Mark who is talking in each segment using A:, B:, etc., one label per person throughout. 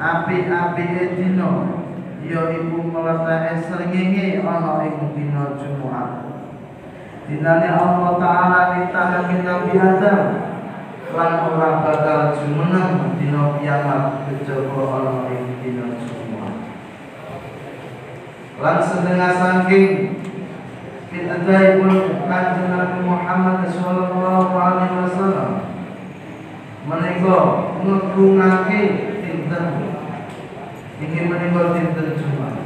A: api-api dina ya iku mletake srengenge ana ing dina Jumat dinane Allah taala nitahake Nabi Adam lan ora bakal jumeneng dina kiamat kejaba ana ing dina Jumat lan setengah saking pun kanjeng Nabi Muhammad sallallahu alaihi wasallam menika ngegungake dinten ingin menika dinten Jumat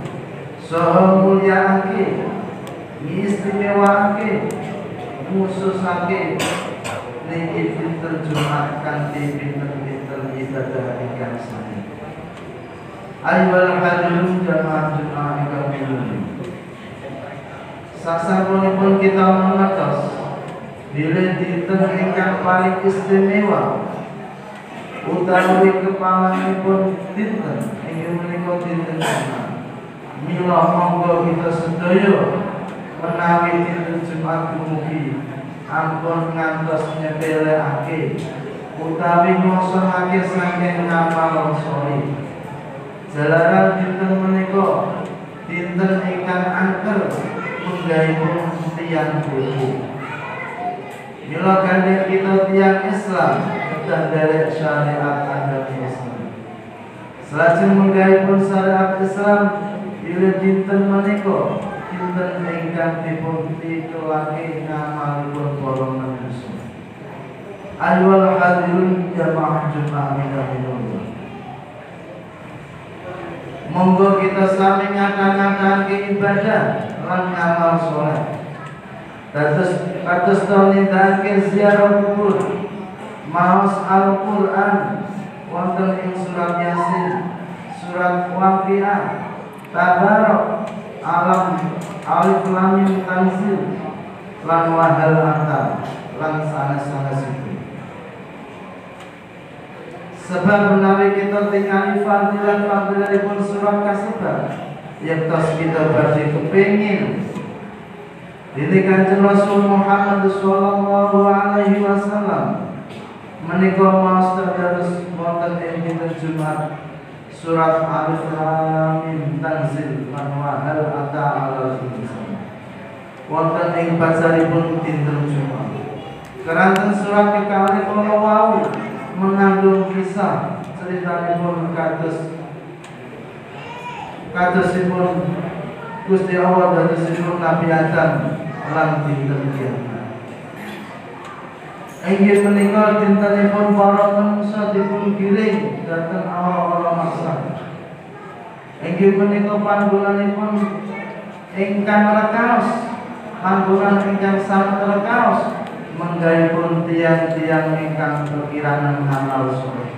A: saha mulyaake istimewake khususake niki dinten Jumat kanthi pinten-pinten ibadah ingkang sami Ayyuhal hadirin jamaah Jumat ingkang Sasampunipun kita mengertos Bila dinten ingkang paling istimewa utawi kepalanipun dinten ingin menika dinten Jumat. Mila monggo kita sedaya menawi dinten Jumat mugi ampun ngantos nyepelekake utawi ngosongake saking ngamal sholih. Jalaran dinten menika dinten ingkang angker pun tiang buku Mila gandeng kita tiang Islam Kedah derek syariat agama Islam Selajeng pun syariat Islam Bila dinten menika Dinten ingkang dipun dikelake ngamalipun para manusia Ayyuhal hadirun jamaah Jumat minallah Monggo kita sami ngakak-ngakak ibadah lan ngamal sholat. Dados kados to nindakake ziarah kubur maos Al-Qur'an wonten ing surat Yasin, surat Waqiah, Tabarok, Alam, Alif Lam Mim Tanzil, lan Wahal Atam, lan sanes-sanesipun. Sebab menawi kita tinggali fadilah pun surat kasibah yang tas kita berarti kepingin ini kanjeng Rasul Muhammad Sallallahu Alaihi Wasallam menikah mas terdarus wonten ing dinten Jumat? Surat Alif Lam Tanzil man wahal ata ala insan wonten ing pun dinten Jumat? Keranten surat kekalih kala wau mengandung kisah pun kados kadosipun Gusti Allah dadosipun Nabi Adam lan dinten. Inggih menika dintenipun para manusia dipun giring dhateng Allah maksa. Inggih menika panggonanipun ingkang rekaos, panggonan ingkang sangat rekaos pun tiang-tiang ingkang perkiraan amal soleh.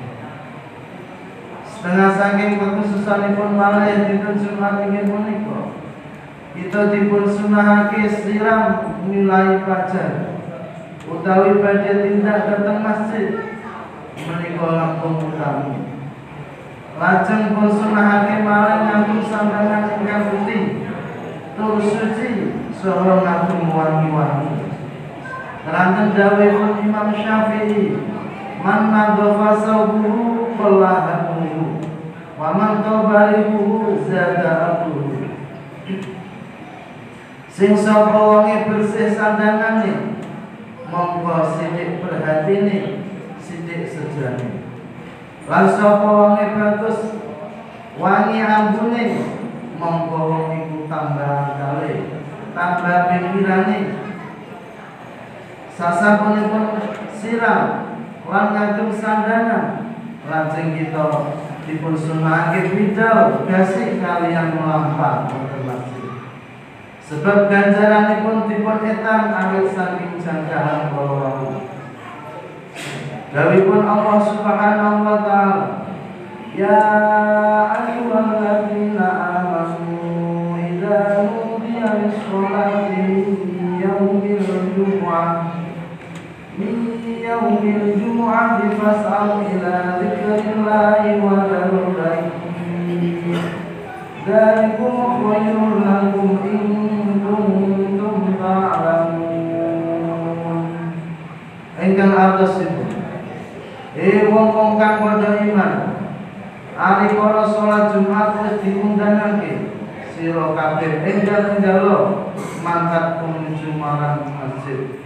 A: Setengah saking pun malah yang dinten Jumat ingin menika. Kita dipun sunahake siram nilai pacar utawi badhe tindak datang masjid menika langkung utami. Lajeng pun sunahake malah nganggo sambangan ingkang putih tur suci saha nganggo wangi-wangi. Keranten dawuh Imam Syafi'i, "Man nadhafa sawbuhu falahamuhu." Waman tobalihu zada abuhu Sing sapa wonge bersih sandangane mongko sithik perhatine sithik sejane. Lan sapa wonge bagus? Wangi ambune. Mongko wong iku tambah kali tambah pikirane. Sasampunipun siram lan ngagem sandangan lajeng kita dipun sunahake bidal kasih kalian wonten masjid. Sebab ganjaranipun dipun etan awit saking jangkaan kala Dawipun Allah Subhanahu wa taala Ya ayyuhalladzina amanu idza nudiya lis-sholati yaumil jumu'ah min yaumil jumu'ah fas'au ila dzikrillahi wa dharul Dzalikum khairul lakum in kuntum ta'lamun Engkang atas itu Eh wong-wong kang padha iman Ari para sholat Jumat wis diundangake sira kabeh enggal-enggalo mangkat tumuju marang masjid.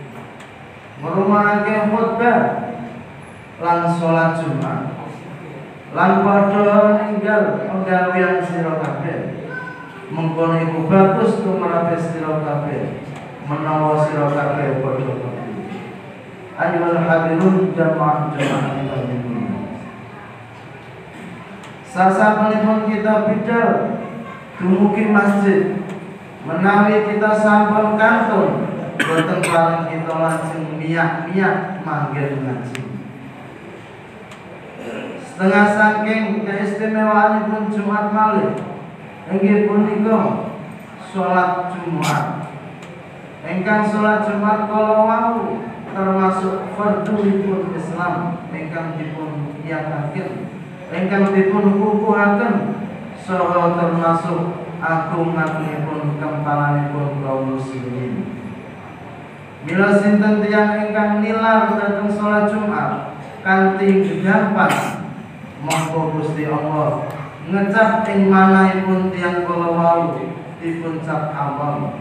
A: Merumahake khutbah lan sholat Jumat. Lan padha ninggal penggawean sira kabeh. Mengkono iku bagus tumrap sira kabeh. Menawa sira kabeh padha Ayyuhal hadirun jamaah jamaah kita Sasapunipun kita bidal dumugi masjid. Menawi kita sampun kantun paling kita langsung miyak-miyak manggil ngaji. Setengah saking keistimewaan pun Jumat malih inggih punika salat Jumat engkang salat Jumat kalau wau termasuk fardhuipun Islam engkang dipun yakaken ingkang dipun kukuhaken saha termasuk agung agungipun kempalanipun kaum muslimin. Mila sinten tiyang ingkang nilar dhateng salat Jumat kanthi gampang monggo Gusti Allah ngecap ing manahipun tiyang kala wau dipun cap awam.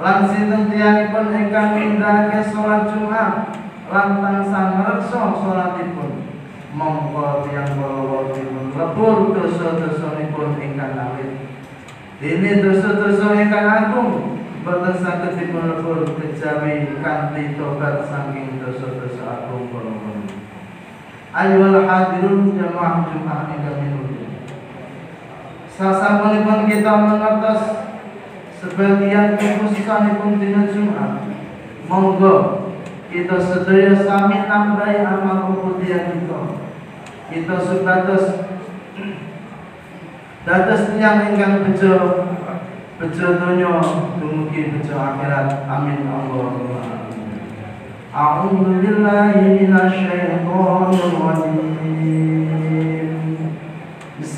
A: Lan sinten tiyangipun ingkang nindakake salat Jumat lan tansah ngreksa salatipun mongko tiyang kala dipun lebur dosa-dosanipun ingkang alit. Dene dosa-dosa ingkang agung boten saged dipun lebur kejawi kanthi tobat saking dosa-dosa agung kala Ayyuhal hadirun jamaah Jumat ingkang. Sasampunipun kita mengertos sebagian kekhususanipun dina Jumat. Monggo kita sedaya sami nambahi amal kemudian kita. Kita supados dados tiyang ingkang bejo bejo donya dumugi bejo akhirat. Amin. Allahumma. A'udzu billahi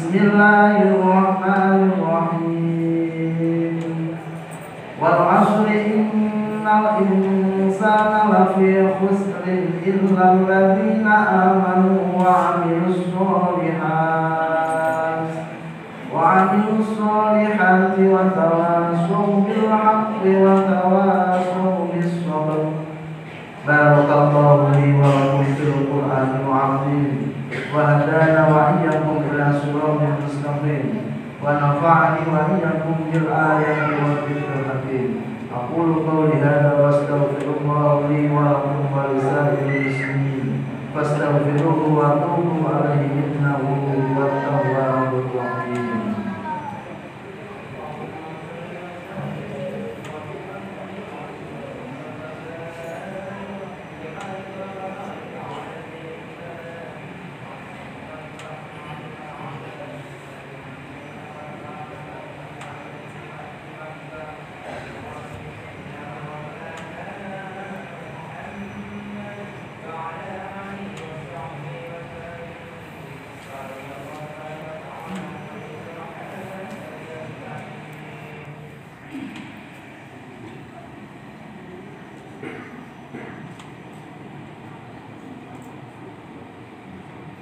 A: بسم الله الرحمن الرحيم. والعصر إن الإنسان لفي خسر إلا الذين آمنوا وعملوا الصالحات وعملوا الصالحات وتواصوا بالحق وتواصوا بالصبر. بارك الله لي ولكم في القرآن العظيم. وهدانا وإياكم إلى صراط مستقيم. ونفعني وإياكم بالآيات والذكر الحكيم. أقول قولي هذا وأستغفر الله لي ولكم ولسائر المسلمين. فاستغفروه واتوبوا عليه إنه هو التواب الرحيم.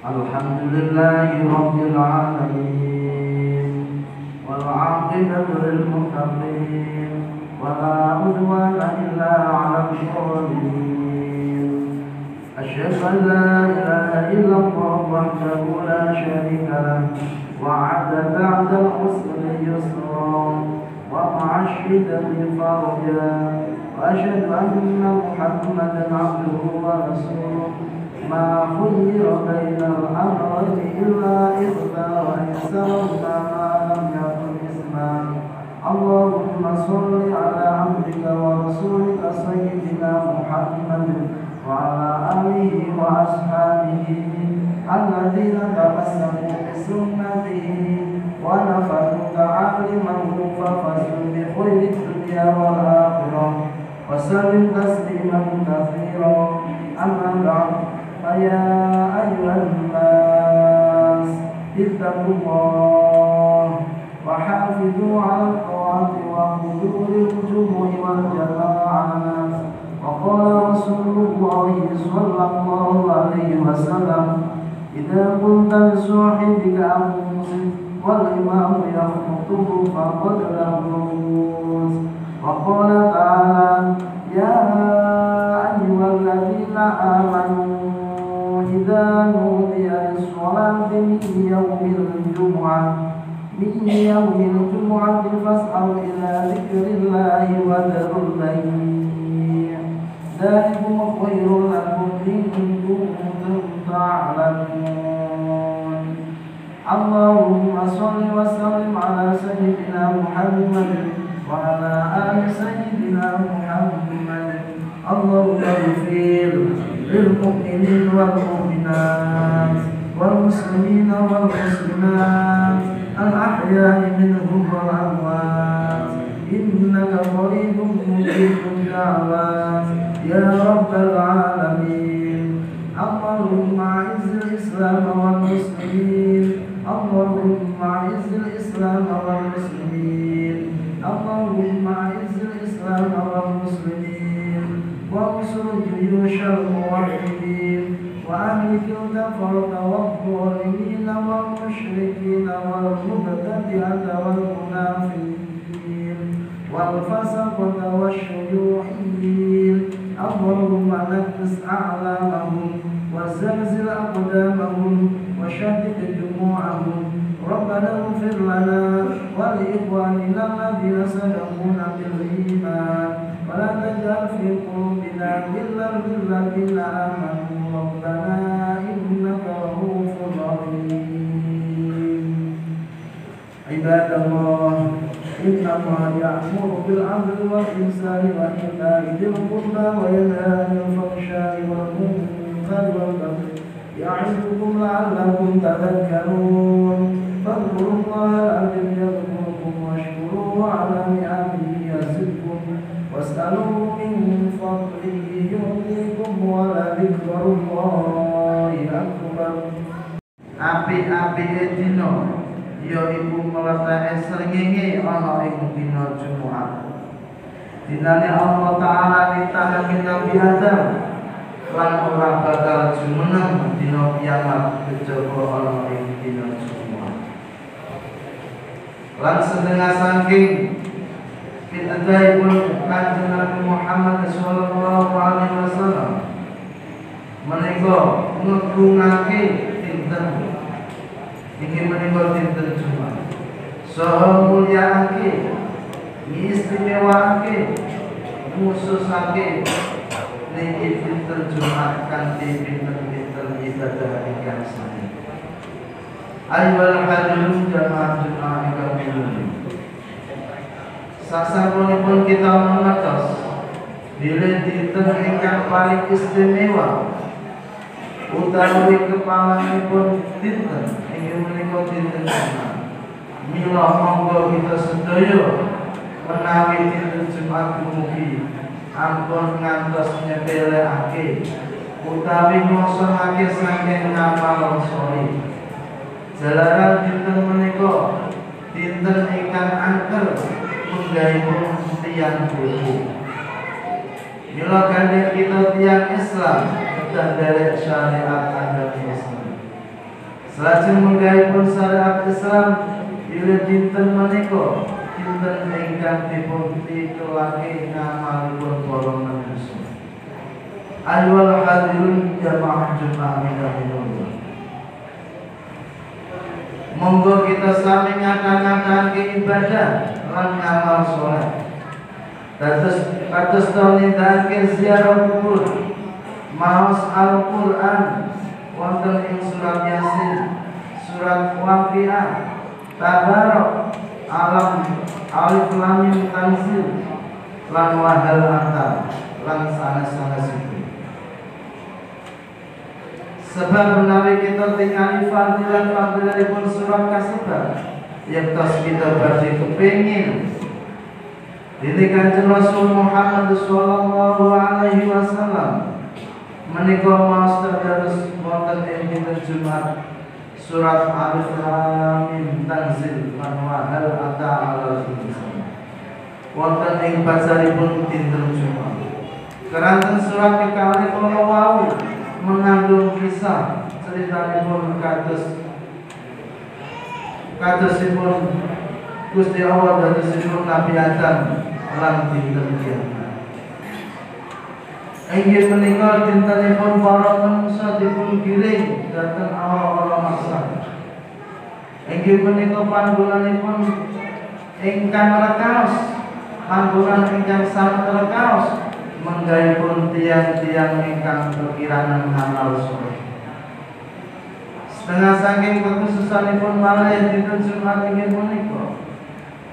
A: الحمد لله رب العالمين والعاقبة للمتقين ولا عدوان إلا على الظالمين. أشهد أن لا إله إلا الله وحده لا شريك له وعد بعد الحسن يسرا ومع الشدة فرجا وأشهد أن محمدا عبده ورسوله. ما خير بين الأمرين إلا إخبار إحسان ما لم يكن اسما اللهم صل على عبدك ورسولك سيدنا محمد وعلى آله وأصحابه الذين تمسكوا بسنته ونفذوا تعاليمه ففزوا بخير الدنيا والآخرة. وسلم تسليما كثيرا. أما بعد. فيا أيها الناس اتقوا الله وحافظوا على الطاعة وحضور الجمع والجماعات وقال رسول الله صلى الله عليه وسلم إذا قلت لصاحبك أنصت والإمام يخطب فقد لغوت وقال تعالى يا أيها الذين آمنوا إذا نودي للصلاة من يوم الجمعة من يوم الجمعة فاسعوا إلى ذكر الله وذروا البيع ذلكم خير لكم إن كنتم تعلمون. اللهم صل وسلم على سيدنا محمد وعلى آل سيدنا محمد. اللهم اغفر للمؤمنين والمؤمنات والمسلمين والمسلمات الأحياء منهم والأموات. إنك قريب مجيب الدعوات. يا رب العالمين اللهم أعز الإسلام والمسلمين. اللهم أعز الإسلام والمسلمين. جيوش الموحدين وأهلك الكفرة والظالمين والمشركين والمبتدعة والمنافقين والفسقة والشيوعيين اللهم نكس أعلامهم وزلزل أقدامهم وشدد جموعهم ربنا اغفر لنا ولإخواننا الذين سبقونا بالإيمان ولا تجعل في قلوبنا غلا للذين آمنوا ربنا إنك رؤوف رحيم. عباد الله إن الله يأمر بالعدل والإحسان وإيتاء ذي القربى وينهى عن الفحشاء والمنكر والبغي يعظكم لعلكم تذكرون. فاذكروا الله العظيم يذكركم واشكروه على نعمه يزدكم واسألوه من فضله ولذكر الله أكبر Api-api dino yaiku meletakake srengenge ana ing dina Jumat. Dinane Allah taala nitahake Nabi Adam lan ora bakal jumeneng dina kiamat kejaba ana ing dina Jumat. Lan setengah saking pun kanjeng Nabi Muhammad sallallahu alaihi wasallam menika ngegungake dinten. Ingin menikah dinten Jumat. Saha mulyaake istimewaake khususake niki dinten Jumat kanthi pinten-pinten ibadah ingkang sami. Ayyuhal hadirun jamaah Jumat ingkang pinten Sasampunipun kita mengertos Bila dinten ingkang paling istimewa utawi kepalanipun dinten ingin menika dinten Jumat. Mila monggo kita sedaya menawi dinten Jumat mugi ampun ngantos nyepelekake utawi ngosongake saking ngamal soli. Jalaran dinten menika dinten ingkang angker munggahipun tiyang buku. Mila kalian kita tiang Islam dari syariat agama Islam. Selajeng pun syariat Islam bila dinten menika dinten ingkang dipun titulake ngamalipun para manusia. Ayyuhal hadirun jamaah Jumat minallah. Monggo kita sami ngakak-ngakak ibadah lan ngamal sholat. Dados kados tahun nindakake ziarah kubur maos Al-Qur'an wonten ing surat Yasin, surat Waqiah, Tabarok, Alam, Alif Lam Mim Tanzil, lan Wahal Atar, lan sanes-sanesipun. Sebab menawi kita tinggali fadilah pun surat kasebat, yang tos kita berarti kepingin ini kanjeng Rasul Muhammad sallallahu alaihi wasallam menika maos terus wonten ing dinten Jumat surat Alif Lam Tanzil lan wahal ata alal insan wonten ing bacaripun dinten Jumat keranten surat kekalih kula wau mengandung kisah critanipun kados kadosipun Gusti Allah dadosipun Nabi Adam lan dinten kiamat. Inggih menika dintenipun para manusia dipun giring dhateng Allah maksa. Inggih menika panggonanipun ingkang rekaos, panggonan ingkang sangat rekaos pun tiang-tiang ingkang perkiranan halal sore. Setengah saking kekhususanipun dinten Jumat ingin menika.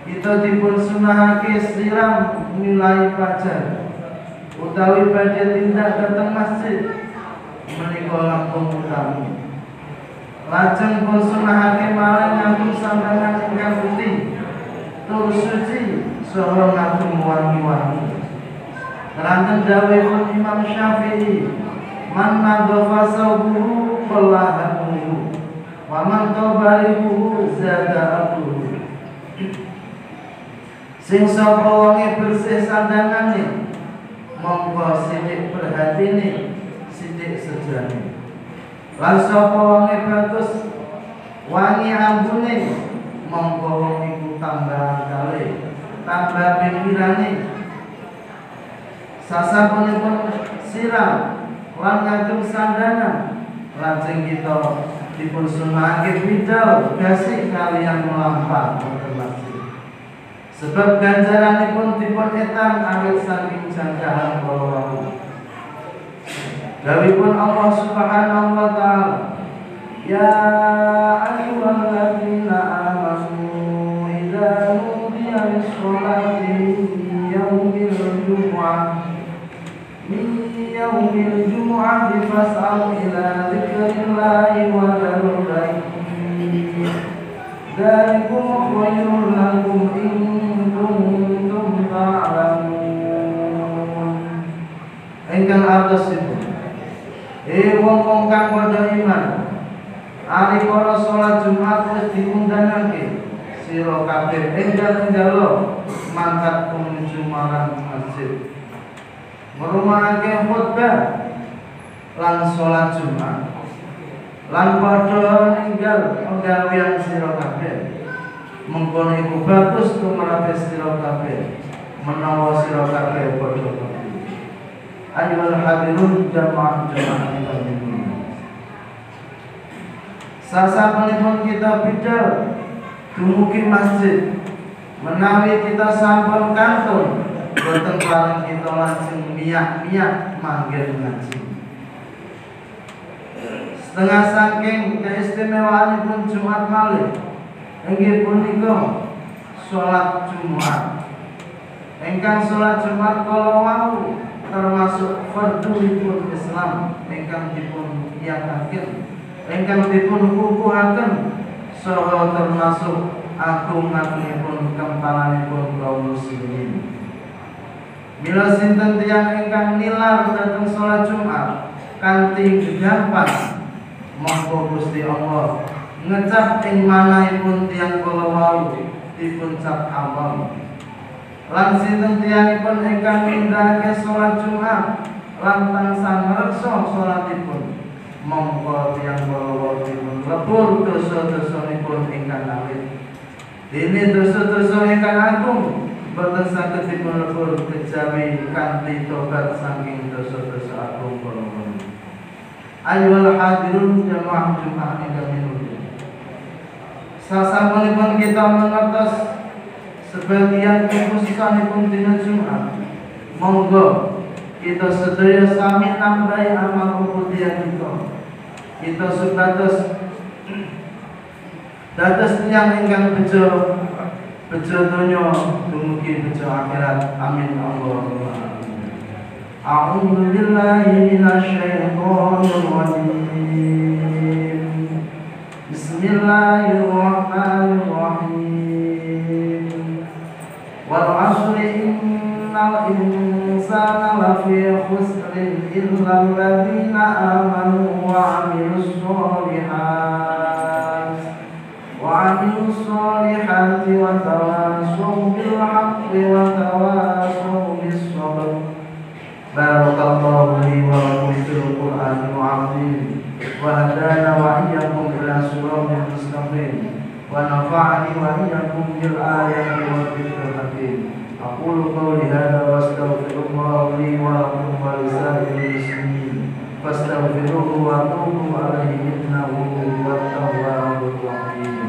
A: Kita dipun sunahake siram nilai pacar utawi badhe tindak datang masjid. Menika langkung utami lajeng pun sunahake marang nganggo sambangan ingkang putih. Tur suci saha ngagem wangi-wangi. Keranten pun Imam Syafi'i Man nadhafa sawbuhu Fallahamuhu Wa man qabarihu Zada abuhu Sing sapa wonge bersih sandangane mongko sithik perhatine sithik sejane. Lan sapa wonge bagus? Wangi ambune. Mongko wong tambah kali tambah pikirane sasampunipun siram lan ngagem sandangan lajeng kita dipun sunahake bidal gasih kalian melampah wonten Sebab ganjaran pun dipun etan awit saking jangkaan kala pun Allah Subhanahu wa taala Ya ayyuhalladzina amanu idza nudiya lis-sholati yaumil jumu'ah min yaumil jumu'ah fas'au ila dzikrillahi wa dharul Dzalikum khairul lakum in ingkang atasipun eh wong-wong kang padha iman. Ari para salat Jumat wis diundangake sira kabeh enggal-enggalo mangkat menuju marang masjid. Merumahake khutbah lan salat Jumat. Lan padha ninggal penggawean sira kabeh mengkono iku bagus tumrap sira kabeh menawa sira kabeh padha Ayuhal hadirun jamaah jamaah kita Sasapunipun kita bidal Dumugi masjid Menawi kita sampun kantor Boten paling kita langsung miyak-miyak manggil ngaji. Setengah saking keistimewaan pun Jumat malih Inggih punika salat Jumat. Engkang salat Jumat kala wau termasuk fardhuipun Islam. Ingkang dipun yakaken ingkang dipun kukuhaken. Saha termasuk agung-agungipun kempalanipun kaum muslimin. Mila sinten tiyang ingkang nilar dhateng salat Jumat? Kanthi gampang. Monggo Gusti Allah ngecap ing manahipun tiyang kala wau dipun cap awam lan sinten tiyangipun ingkang nindakake salat Jumat lan tansah ngreksa salatipun mongko tiyang kala dipun lebur dosa-dosanipun ingkang awit. Dene dosa-dosa ingkang agung boten saged dipun lebur kejawi kanthi tobat saking dosa-dosa agung kala Ayo hadirun jamaah Jumat minuti Sasampunipun kita mengertos sebagian kekhususanipun dina Jumat. Monggo kita sedaya sami nambahi amal kemudian kita. Kita supados dados tiyang ingkang bejo bejo donya dumugi bejo akhirat. Amin. Allahumma. A'udzu billahi minasyaitonir rajim Bismillahirrahmanirrahim والعصر إن الإنسان لفي خسر إلا الذين آمنوا وعملوا الصالحات وعملوا الصالحات وتواصوا بالحق وتواصوا بالصبر. بارك الله لي ولكم في القرآن العظيم وهدانا وإياكم إلى صراط مستقيم ونفعني وإياكم بالآيات والذكر الحكيم. أقول قولي هذا وأستغفر الله لي ولكم ولسائر المسلمين. فاستغفروه وأتوبوا عليه إنه هو التواب الرحيم.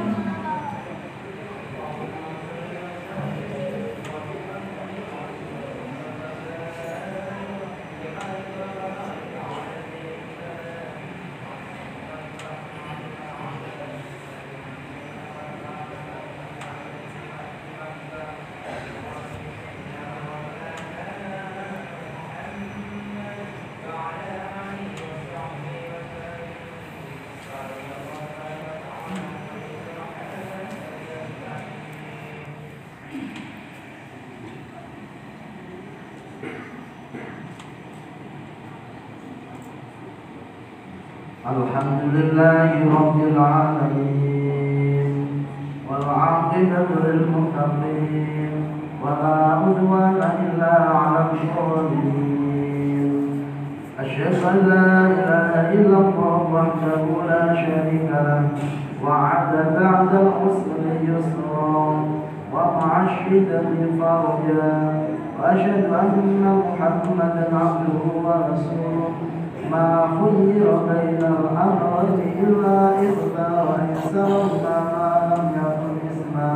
A: الحمد لله رب العالمين والعاقبة للمتقين ولا عدوان إلا على الظالمين. أشهد أن لا إله إلا الله وحده لا شريك له وعد بعد الحسن يسرا ومع الشدة فرجا. وأشهد أن محمدا عبده ورسوله. ما خير بين الأمرين إلا اختار أيسرهما ما لم يكن اسما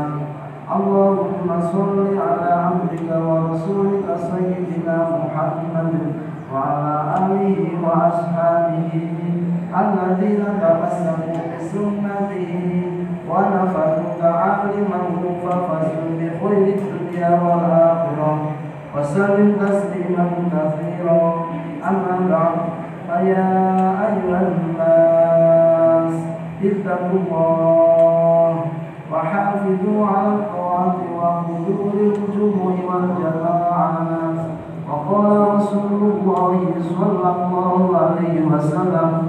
A: اللهم صل على عبدك ورسولك سيدنا محمد وعلى آله وأصحابه الذين تمسكوا بسنته ونفذوا تعاليمه ففزوا بخير الدنيا والآخرة وسلم تسليما كثيرا. أما بعد. فيا أيها الناس اتقوا الله وحافظوا على الطاعات وحضور الجمع والجماعات وقال رسول الله صلى الله عليه وسلم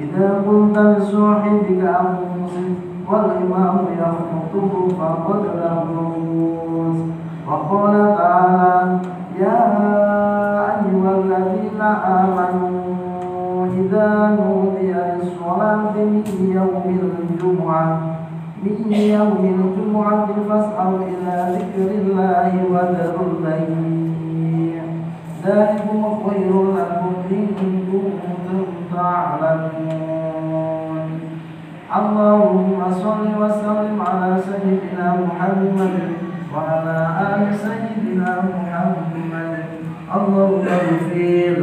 A: إذا قلت لصاحبك أنصت والإمام يخطب فقد لغوت وقال تعالى يا أيها الذين آمنوا إذا نودي للصلاة من يوم الجمعة من يوم الجمعة فاسعوا إلى ذكر الله وذروا البيع ذلكم خير لكم إن كنتم تعلمون. اللهم صل وسلم على سيدنا محمد وعلى آل سيدنا محمد. اللهم اغفر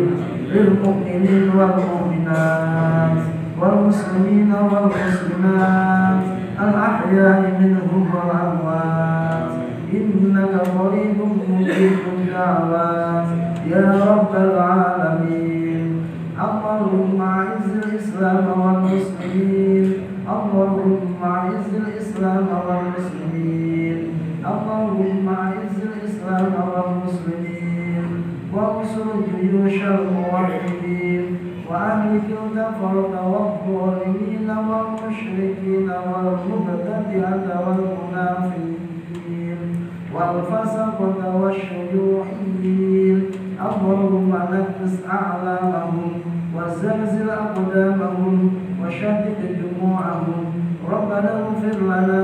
A: للمؤمنين والمؤمنات والمسلمين والمسلمات الأحياء منهم والأموات. إنك قريب مجيب الدعوات يا رب العالمين اللهم أعز الإسلام والمسلمين. اللهم أعز الإسلام والمسلمين. اللهم أعز الإسلام والمسلمين. الموحدين وأهلك الكفرة والظالمين والمشركين والمبتدعة والمنافقين والفسقة والشيوعيين. اللهم نكس أعلامهم وزلزل أقدامهم وشدد جموعهم ربنا اغفر لنا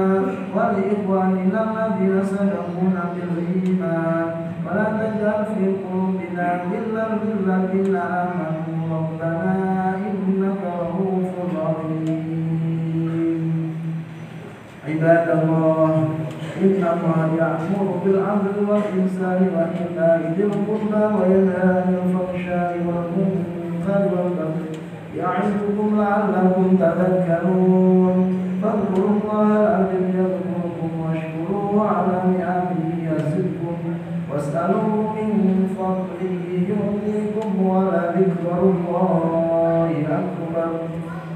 A: ولإخواننا الذين سبقونا بالإيمان. ولا تجعل في قلوبنا غلا للذين آمنوا ربنا إنك رؤوف رحيم. عباد الله إن الله يأمر بالعدل والإحسان وإيتاء ذي القربى وينهى عن الفحشاء والمنكر والبغي يعظكم لعلكم تذكرون. فاذكروا الله العظيم يذكركم واشكروه على نعمه يزدكم. واسألوه